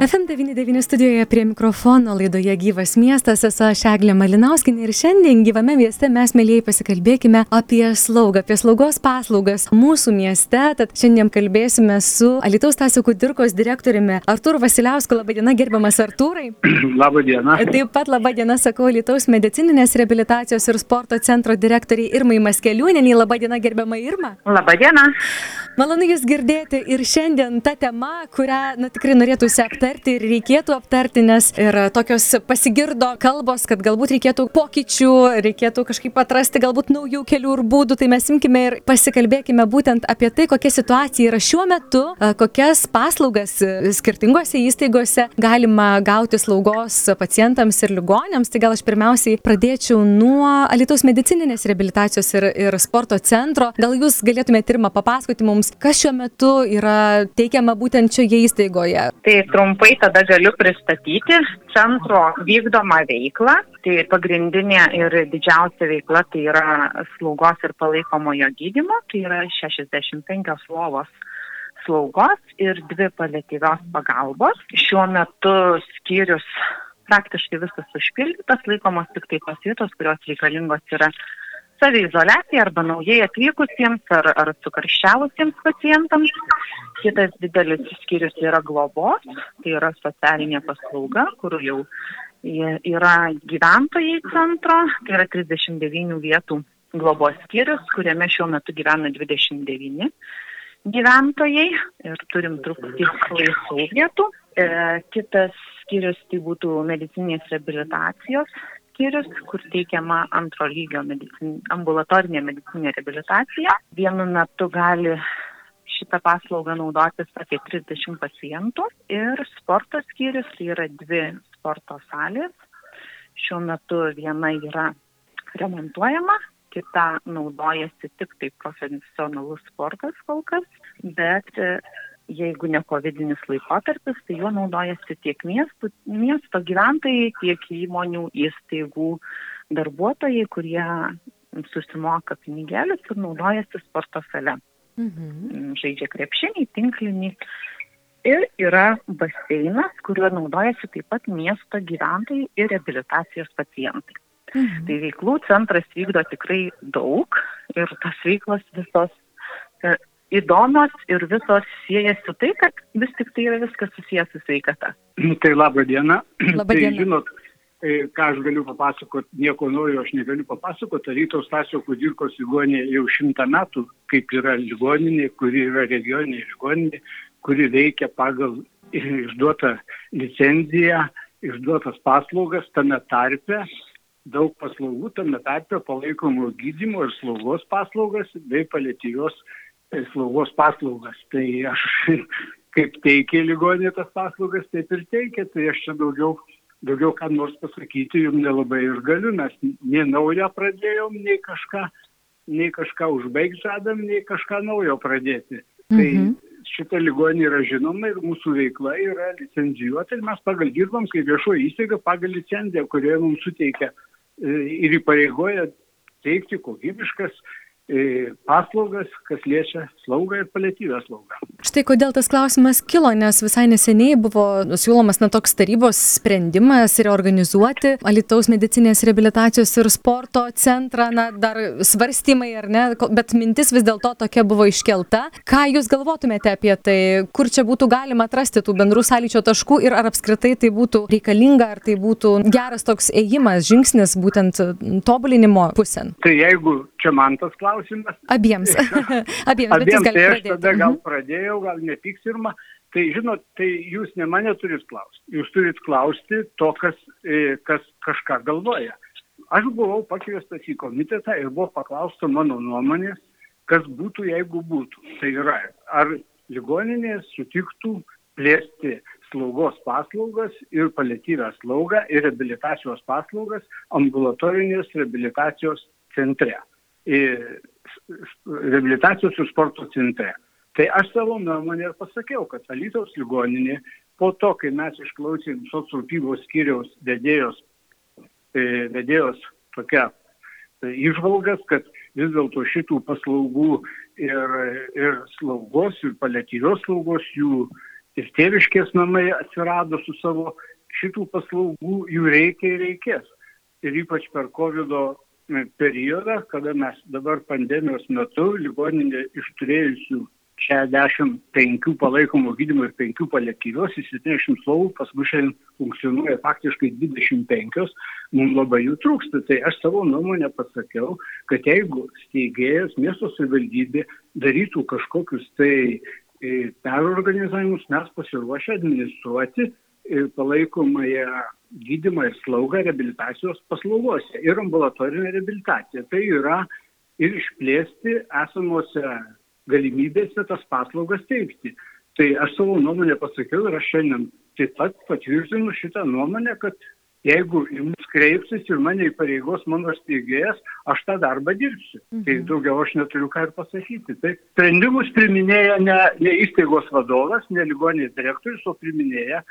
FM99 studijoje prie mikrofono laidoje Gyvas miestas esu aš Eglė Malinauskinė ir šiandien gyvame mieste mes, mėlyjei, pasikalbėkime apie slaugą, apie slaugos paslaugas mūsų mieste. Tad šiandien kalbėsime su Alitaus Tasio Kudirkos direktoriumi Artūru Vasiliausku. Labadiena, gerbiamas Artūrai. Labadiena. Taip pat labadiena, sakau, Alitaus medicininės rehabilitacijos ir sporto centro direktoriai Irmai Maskeliūneniai. Labadiena, gerbiama Irma. Labadiena. Malonu Jūs girdėti ir šiandien ta tema, kurią na, tikrai norėtųsi aptarti ir reikėtų aptarti, nes ir tokios pasigirdo kalbos, kad galbūt reikėtų pokyčių, reikėtų kažkaip atrasti galbūt naujų kelių ir būdų, tai mes imkime ir pasikalbėkime būtent apie tai, kokia situacija yra šiuo metu, kokias paslaugas skirtingose įstaigose galima gauti slaugos pacientams ir ligonėms. Tai gal aš pirmiausiai pradėčiau nuo Alitaus medicininės rehabilitacijos ir, ir sporto centro. Gal Jūs galėtumėte pirmą papasakoti mums, kas šiuo metu yra teikiama būtent šioje įstaigoje? Tai trumpai tada galiu pristatyti centro vykdomą veiklą. Tai pagrindinė ir didžiausia veikla tai yra slaugos ir palaikomojo gydymo, tai yra 65 lovos slaugos ir dvi paliatyvios pagalbos. Šiuo metu skyrius praktiškai visas užpildytas, laikomos tik tai tos vietos, kurios reikalingos yra saviizolacija arba naujai atvykusiems ar, ar sukarščiavusiems pacientams. Kitas didelis skyrius yra globos, tai yra socialinė paslauga, kur jau yra gyventojai centro, tai yra 39 vietų globos skyrius, kuriame šiuo metu gyvena 29 gyventojai ir turim truputį laisvų vietų. E, kitas skyrius tai būtų medicinės rehabilitacijos skyrius, kur teikiama antro lygio medicin, ambulatorinė medicinė rehabilitacija. Vienu metu gali šitą paslaugą naudotis apie 30 pacientų ir sporto skyrius, tai yra dvi sporto salės. Šiuo metu viena yra remontuojama, kita naudojasi tik tai profesionalus sportas kol kas, bet jeigu ne covidinis laikotarpis, tai juo naudojasi tiek miestų, miesto gyventojai, tiek įmonių, įstaigų darbuotojai, kurie susimoka pinigėlius ir naudojasi sporto sale. Mhm. Žaidžia krepšinį, tinklinį. Ir yra baseinas, kuriuo naudojasi taip pat miesto gyventojai ir rehabilitacijos pacientai. Mhm. Tai veiklų centras vykdo tikrai daug ir tas veiklos visos įdomios ir visos siejasi tai, kad vis tik tai yra viskas susijęs su sveikata. Tai laba diena. Labą dieną. Tai žinot, ką aš galiu papasakoti, nieko naujo aš negaliu papasakoti. Rytos Stasio Kudirkos ligoninė jau šimtą metų, kaip yra ligoninė, kuri yra regioninė ligoninė, kuri veikia pagal išduotą licenciją, išduotas paslaugas tame tarpe daug paslaugų, tame tarpe palaikomo gydymo ir slaugos paslaugas bei palėtyvios slaugos paslaugas. Tai aš kaip teikia ligonė tas paslaugas, taip ir teikia, tai aš čia daugiau, daugiau ką nors pasakyti jums nelabai ir galiu, mes nei naują pradėjom, nei kažką, nei kažką užbaigti žadam, nei kažką naujo pradėti. Tai mhm. šita ligonė yra žinoma ir mūsų veikla yra licencijuota ir mes pagal dirbam kaip viešoji įstaiga pagal licenciją, kurioje mums suteikia e, ir įpareigoja teikti kokybiškas paslaugas, kas liečia slaugą ir paliatyvę slaugą. Štai kodėl tas klausimas kilo, nes visai neseniai buvo siūlomas na, toks tarybos sprendimas reorganizuoti Alitaus medicinės rehabilitacijos ir sporto centrą, na, dar svarstymai ar ne, bet mintis vis dėlto tokia buvo iškelta. Ką Jūs galvotumėte apie tai, kur čia būtų galima atrasti tų bendrų sąlyčio taškų ir ar apskritai tai būtų reikalinga, ar tai būtų geras toks ėjimas, žingsnis būtent tobulinimo pusėn? Tai jeigu čia man tas klausimas. Abiems. Abiems, Abiems tai aš tada gal mhm. pradėjau, gal nepyks irma. Tai žinot, tai jūs ne mane turit klausti. Jūs turit klausti to, kas, e, kas kažką galvoja. Aš buvau pakviestas į komitetą ir buvo paklausta mano nuomonės, kas būtų, jeigu būtų. Tai yra, ar ligoninės sutiktų plėsti slaugos paslaugas ir paliatyvę slaugą ir rehabilitacijos paslaugas ambulatorinės rehabilitacijos centre reabilitacijos ir sporto centre. Tai aš savo nuomonę ir pasakiau, kad Alytaus ligoninė po to, kai mes išklausėm socialpybos skyriaus vedėjos, e, vedėjos tokia e, išvalgas, kad vis dėlto šitų paslaugų ir, ir slaugos, ir paliatyvios slaugos jų ir tėviškės namai atsirado su savo šitų paslaugų, jų reikia ir reikės. Ir ypač per COVID periodą, kada mes dabar pandemijos metu ligoninė iš turėjusių 65 palaikomų gydymų ir 5 paliatyvios į 70 lovų, pas mus šiandien funkcionuoja faktiškai 25, mums labai jų trūksta. Tai aš savo nuomonę pasakiau, kad jeigu steigėjas miesto savivaldybė darytų kažkokius tai e, perorganizavimus, mes pasiruošę administruoti e, palaikomąją gydymą ir slaugą reabilitacijos paslaugose ir ambulatorinę reabilitaciją. Tai yra ir išplėsti esamuose galimybėse tas paslaugas teikti. Tai aš savo nuomonę pasakiau ir aš šiandien taip pat patvirtinu šitą nuomonę, kad jeigu jums kreipsis ir mane įpareigos mano steigėjas, aš tą darbą dirbsiu. Tai mhm. Tai daugiau aš neturiu ką ir pasakyti. Tai sprendimus priminėja ne, ne įstaigos vadovas, ne ligonės direktorius, o priminėja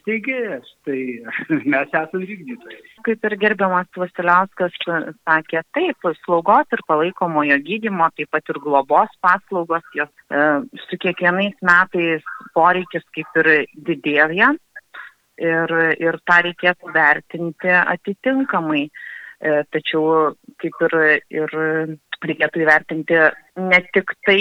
steigėjas, tai mes esame vykdytojai. Kaip ir gerbiamas Vasiliauskas sakė, taip, slaugos ir palaikomojo gydimo, taip pat ir globos paslaugos, jos e, su kiekvienais metais poreikis kaip ir didėja ir, ir tą reikėtų vertinti atitinkamai. E, tačiau kaip ir, ir reikėtų įvertinti ne tik tai,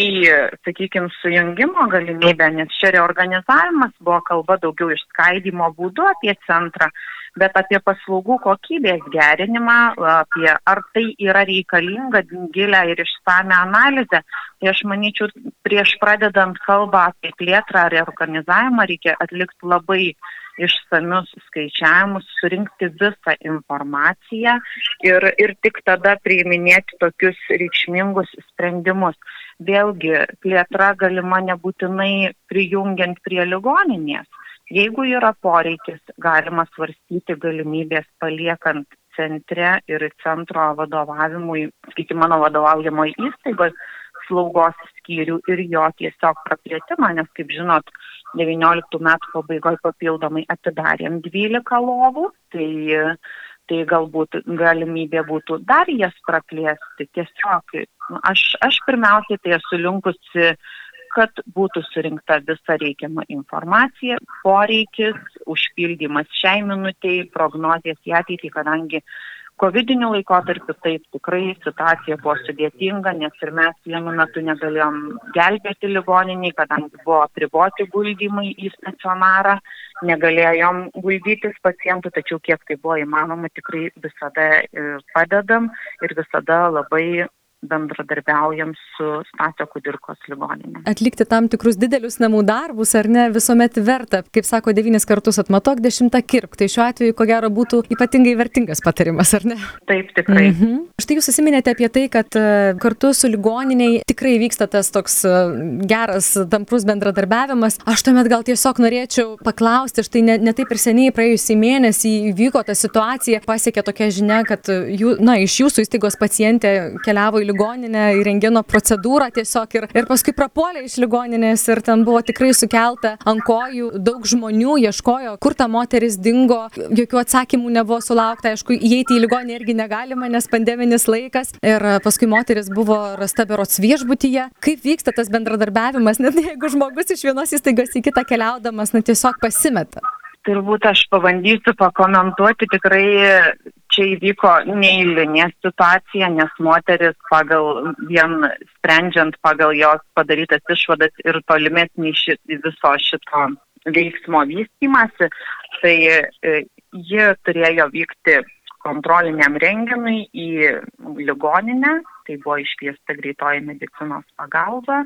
sakykime, sujungimo galimybę, nes čia reorganizavimas buvo kalba daugiau išskaidimo būdu apie centrą, bet apie paslaugų kokybės gerinimą, apie ar tai yra reikalinga gilę ir išsame analizę. Tai aš manyčiau, prieš pradedant kalbą apie plėtrą ar reorganizavimą reikia atlikti labai išsamius skaičiavimus, surinkti visą informaciją ir, ir tik tada priiminėti tokius reikšmingus sprendimus. Vėlgi, plėtra galima nebūtinai prijungiant prie ligoninės. Jeigu yra poreikis, galima svarstyti galimybės paliekant centre ir centro vadovavimui, sakykime, mano vadovaujamoje įstaigoje slaugos skyrių ir jo tiesiog praplėtimą, nes, kaip žinot, 19 metų pabaigoje papildomai atidarėm 12 lovų, tai, tai galbūt galimybė būtų dar jas praplėsti. Tiesiog nu, aš, aš pirmiausiai tai esu linkusi kad būtų surinkta visa reikiama informacija, poreikis, užpildymas šiai minutiai, prognozijas į ateitį, kadangi Covidiniu laikotarpiu taip tikrai situacija buvo sudėtinga, nes ir mes vienu metu negalėjom gelbėti ligoniniai, kadangi buvo apriboti guldymai į stacionarą, negalėjom guldytis pacientų, tačiau kiek tai buvo įmanoma, tikrai visada e, padedam ir visada labai bendradarbiaujam su Stasio Kudirkos ligoninė. Atlikti tam tikrus didelius namų darbus ar ne visuomet verta, kaip sako, devynis kartus atmatok, dešimtą kirp. Tai šiuo atveju, ko gero, būtų ypatingai vertingas patarimas, ar ne? Taip, tikrai. Mhm. Štai jūs įsiminėte apie tai, kad e, kartu su ligoniniai tikrai vyksta tas toks e, geras, tamprus bendradarbiavimas. Aš tuomet gal tiesiog norėčiau paklausti, štai ne, ne taip ir seniai praėjusį mėnesį įvyko ta situacija, pasiekė tokia žinia, kad jų, na, iš jūsų įstaigos pacientė keliavo į ligoninę, į rengino procedūrą tiesiog ir, ir paskui prapuolė iš ligoninės ir ten buvo tikrai sukelta ant kojų, daug žmonių ieškojo, kur ta moteris dingo, jokių atsakymų nebuvo sulaukta, aišku, įeiti į ligoninę irgi negalima, nes pandeminis laikas ir paskui moteris buvo rasta berots viešbutyje. Kaip vyksta tas bendradarbiavimas, net jeigu žmogus iš vienos įstaigos į kitą keliaudamas, na tiesiog pasimeta? Turbūt aš pabandysiu pakomentuoti, tikrai čia įvyko neįlinė situacija, nes moteris pagal vien sprendžiant pagal jos padarytas išvadas ir tolimesnį šit, viso šito veiksmo vystymasi, tai e, ji turėjo vykti kontroliniam renginui į ligoninę, tai buvo iškviesta greitoji medicinos pagalba,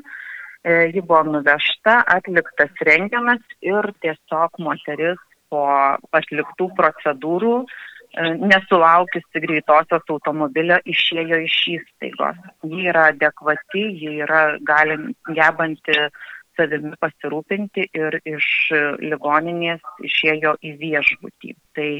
e, ji buvo nuvežta, atliktas renginas ir tiesiog moteris po atliktų procedūrų e, nesulaukusi greitosios automobilio išėjo iš įstaigos. Ji yra adekvati, ji yra galim, gebanti savimi pasirūpinti ir iš ligoninės išėjo į viešbutį. Tai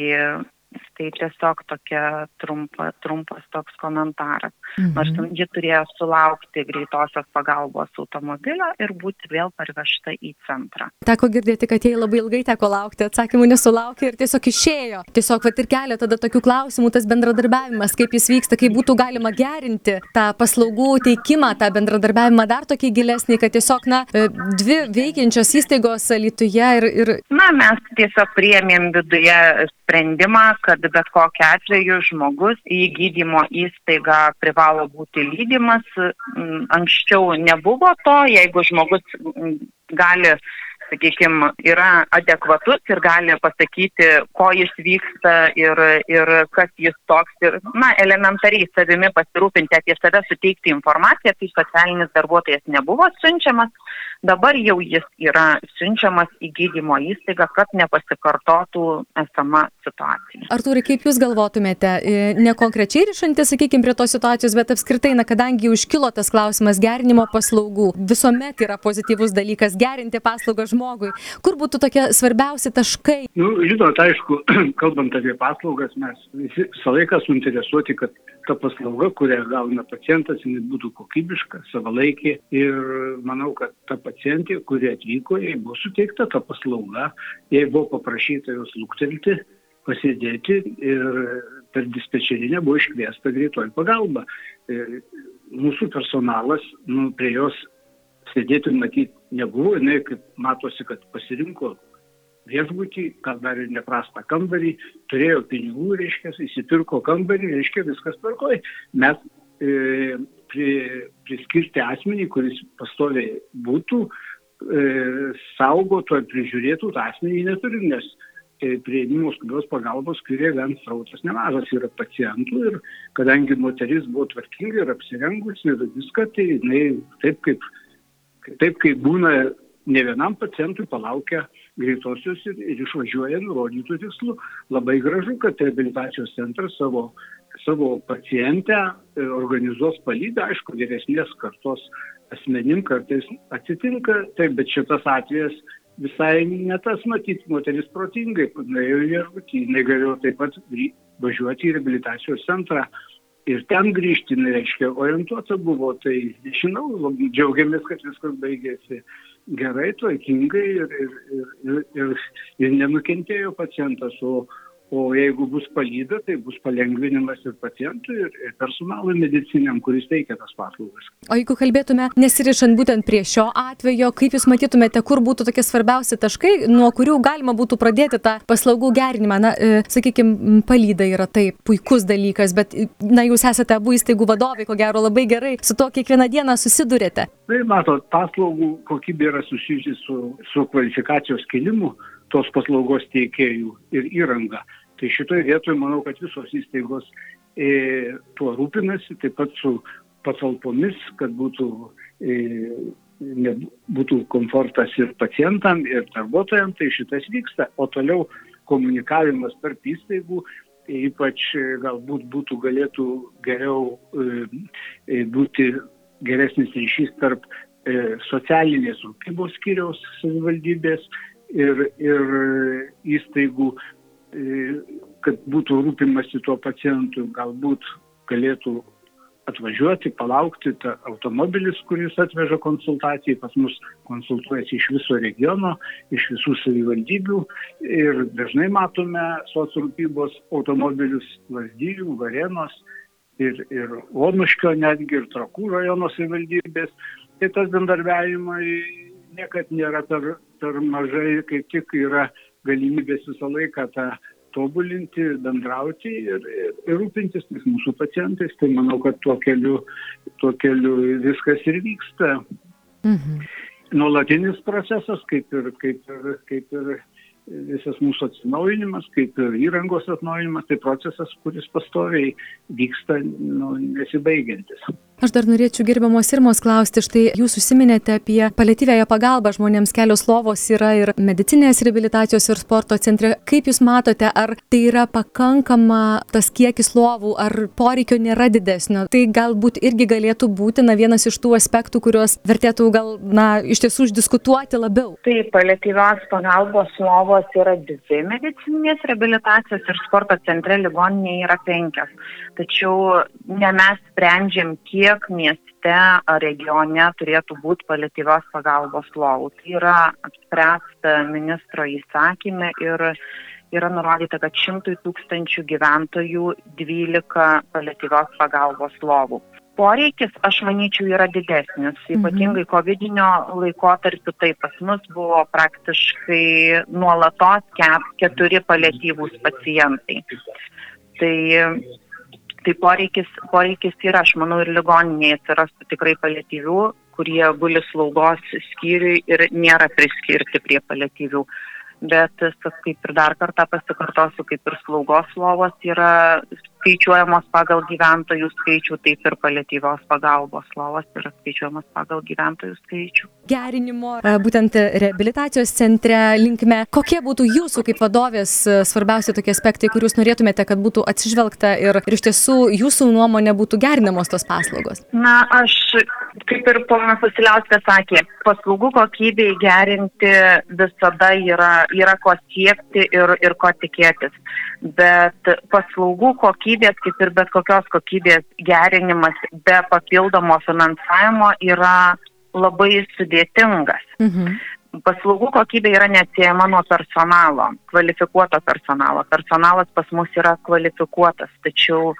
Tai tiesiog tokia trumpa, trumpas toks komentaras. Mhm. Nors ji turėjo sulaukti greitosios pagalbos automobilio ir būti vėl parvežta į centrą. Teko girdėti, kad jai labai ilgai teko laukti, atsakymų nesulaukė ir tiesiog išėjo. Tiesiog vat ir kelia tada tokių klausimų, tas bendradarbiavimas, kaip jis vyksta, kaip būtų galima gerinti tą paslaugų teikimą, tą bendradarbiavimą dar tokį gilesnį, kad tiesiog, na, e, dvi veikiančios įstaigos Lietuvoje ir, ir Na, mes tiesiog priėmėm viduje sprendimą, kad bet kokiu atveju žmogus į gydymo įstaigą privalo būti lydimas. Mm, Anksčiau nebuvo to, jeigu žmogus mm, gali sakykime, yra adekvatus ir gali pasakyti, ko jis vyksta ir, ir kas jis toks. Ir, na, elementariai savimi pasirūpinti apie save, suteikti informaciją, tai socialinis darbuotojas nebuvo siunčiamas, dabar jau jis yra siunčiamas į gydymo įstaigą, kad nepasikartotų esama situacija. Artūrai, kaip Jūs galvotumėte, e, ne konkrečiai ryšantis, sakykime, prie tos situacijos, bet apskritai, na, kadangi jau iškilo tas klausimas gerinimo paslaugų, visuomet yra pozityvus dalykas gerinti paslaugą žmogui. Kur būtų tokie svarbiausi taškai? Nu, žinot, aišku, kalbant apie paslaugas, mes visi visą laiką suinteresuoti, kad ta paslauga, kurią gauna pacientas, jinai būtų kokybiška, savalaikė. Ir manau, kad ta pacientė, kuri atvyko, jai buvo suteikta ta paslauga, jai buvo paprašyta jos luktelti, pasėdėti ir per dispečerinę buvo iškviesta greitoji pagalba. Ir mūsų personalas nu, prie jos sėdėti matyti nebuvo, jinai kaip matosi, kad pasirinko viešbutį, gal dar ir neprastą kambarį, turėjo pinigų, reiškia, įsipirko kambarį, reiškia, viskas tvarkoj. Mes e, pri, priskirti asmenį, kuris pastoviai būtų, e, saugotų ar prižiūrėtų tą asmenį neturim, nes e, prieimimo skubios pagalbos skiria gan srautas nemažas yra pacientų ir kadangi moteris buvo tvarkinga ir apsirengusi ir viską, tai jinai taip kaip, taip kaip būna ne vienam pacientui palaukia greitosios ir, ir išvažiuoja nurodytų tikslų. Labai gražu, kad rehabilitacijos centras savo, savo pacientę e, organizuos palydą, aišku, vyresnės kartos asmenim kartais atsitinka, taip, bet šitas atvejas visai ne tas matyti, moteris protingai, nuėjo į viešbutį, jinai galėjo taip pat važiuoti į rehabilitacijos centrą. Ir ten grįžti, reiškia, orientuota buvo, tai labai džiaugiamės, kad viskas baigėsi gerai, tvarkingai ir, ir, ir, ir, ir, ir nenukentėjo pacientas, o, o jeigu bus palyda, tai bus palengvinimas ir pacientui, ir, ir personalui mediciniam, kuris teikia tas paslaugas. O jeigu kalbėtume, nesirišant būtent prie šio atvejo, kaip Jūs matytumėte, kur būtų tokie svarbiausi taškai, nuo kurių galima būtų pradėti tą paslaugų gerinimą? Na, e, sakykime, palyda yra taip, puikus dalykas, bet, na, Jūs esate abu įstaigų vadovai, ko gero labai gerai su to kiekvieną dieną susidurėte. Tai matot, paslaugų kokybė yra susijusi su, su kvalifikacijos kelimu tos paslaugos teikėjų ir įranga. Tai šitoje vietoje manau, kad visos įstaigos e, tuo rūpinasi, taip pat su patalpomis, kad būtų, e, ne, būtų komfortas ir pacientam, ir darbuotojams, tai šitas vyksta. O toliau komunikavimas tarp įstaigų, ypač e, galbūt būtų galėtų geriau e, e, būti geresnis ryšys tarp e, socialinės rūpybos skyriaus savivaldybės ir, ir įstaigų, e, kad būtų rūpimasi tuo pacientu, galbūt galėtų atvažiuoti, palaukti tą automobilis, kuris atveža konsultacijai, pas mus konsultuojasi iš viso regiono, iš visų savivaldybių ir dažnai matome socrūpybos automobilius Lazdijų, Varenos ir, ir Onuškio, netgi ir Trakų rajono savivaldybės. Tai tas bendarbiavimai niekad nėra per, per mažai, kaip tik yra galimybės visą laiką tą tobulinti, bendrauti ir, ir, ir rūpintis tais mūsų pacientais. Tai manau, kad tuo keliu, tuo keliu viskas ir vyksta. Mhm. Nuolatinis procesas, kaip ir, kaip ir, kaip ir visas mūsų atsinaujinimas, kaip ir įrangos atnaujinimas, tai procesas, kuris pastoviai vyksta nu, nesibaigiantis. Aš dar norėčiau gerbiamos Irmos klausti, štai jūs užsiminėte apie paliatyvėją pagalbą žmonėms kelios lovos yra ir medicinės rehabilitacijos ir sporto centre. Kaip jūs matote, ar tai yra pakankama tas kiekis lovų, ar poreikio nėra didesnio? Tai galbūt irgi galėtų būti na, vienas iš tų aspektų, kuriuos vertėtų gal na, iš tiesų išdiskutuoti labiau. Taip, paliatyvios pagalbos lovos yra dvi medicininės rehabilitacijos ir sporto centre ligoninėje yra penkios. Tačiau ne mes sprendžiam, kiek mieste ar regione turėtų būti paliatyvios pagalbos lovų. Tai yra apspręsta ministro įsakymė ir yra nurodyta, kad šimtui tūkstančių gyventojų 12 paliatyvios pagalbos lovų poreikis, aš manyčiau, yra didesnis. Mhm. Ypatingai COVID-19 laikotarpiu tai pas mus buvo praktiškai nuolatos keturi paliatyvūs pacientai. Tai, tai poreikis, poreikis yra, aš manau, ir ligoninėje atsirastų tikrai paliatyvių, kurie guli slaugos skyriui ir nėra priskirti prie paliatyvių. Bet kaip ir dar kartą pasikartosiu, kaip ir slaugos lovos yra skaičiuojamos pagal gyventojų skaičių, taip ir paliatyvios pagalbos lovos yra skaičiuojamos pagal gyventojų skaičių. Gerinimo, būtent rehabilitacijos centre linkme, kokie būtų jūsų kaip vadovės svarbiausi tokie aspektai, kuriuos norėtumėte, kad būtų atsižvelgta ir, ir iš tiesų jūsų nuomonė būtų gerinamos tos paslaugos? Na, aš, kaip ir ponas Vasiliauskas sakė, paslaugų kokybei gerinti visada yra, yra ko siekti ir, ir ko tikėtis. Bet paslaugų kokybė kokybės, kaip ir bet kokios kokybės gerinimas be papildomo finansavimo yra labai sudėtingas. Mhm. Paslaugų kokybė yra neatsiejama nuo personalo, kvalifikuoto personalo. Personalas pas mus yra kvalifikuotas, tačiau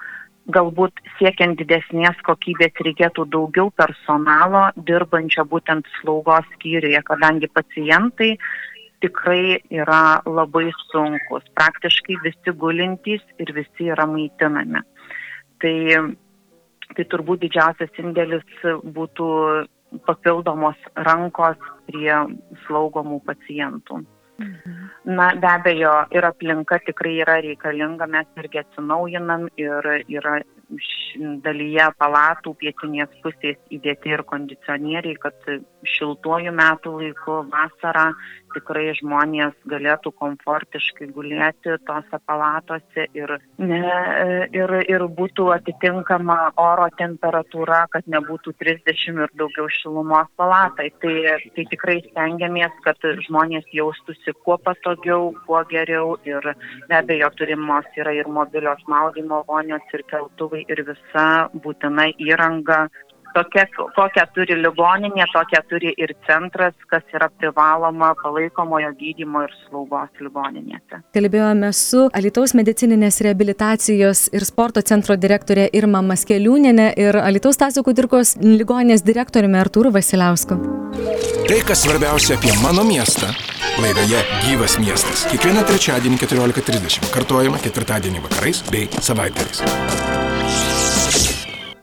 galbūt siekiant didesnės kokybės reikėtų daugiau personalo dirbančio būtent slaugos skyriuje, kadangi pacientai tikrai yra labai sunkus. Praktiškai visi gulintys ir visi yra maitinami. Tai, tai turbūt didžiausias indėlis būtų papildomos rankos prie slaugomų pacientų. Mhm. Na, be abejo, ir aplinka tikrai yra reikalinga, mes irgi atsinaujinam ir yra dalyje palatų pietinės pusės įdėti ir kondicionieriai, kad šiltuoju metų laiku, vasarą tikrai žmonės galėtų komfortiškai gulėti tose palatose ir, ne, ir, ir būtų atitinkama oro temperatūra, kad nebūtų 30 ir daugiau šilumos palatai. Tai, tai tikrai stengiamės, kad žmonės jaustųsi kuo patogiau, kuo geriau ir be abejo turimos yra ir mobilios maudymo vonios ir keltuvai ir visa būtina įranga tokia, kokią turi ligoninė, tokią turi ir centras, kas yra privaloma palaikomojo gydymo ir slaugos ligoninėse. Kalbėjome su Alitaus medicininės rehabilitacijos ir sporto centro direktorė Irma Maskeliūnėne ir Alitaus Tasio Kudirkos ligoninės direktoriumi Artūru Vasiliausku. Tai, kas svarbiausia apie mano miestą. Laidoje Gyvas miestas. Kiekvieną trečiadienį 14.30. Kartuojama ketvirtadienį vakarais bei savaitgaliais.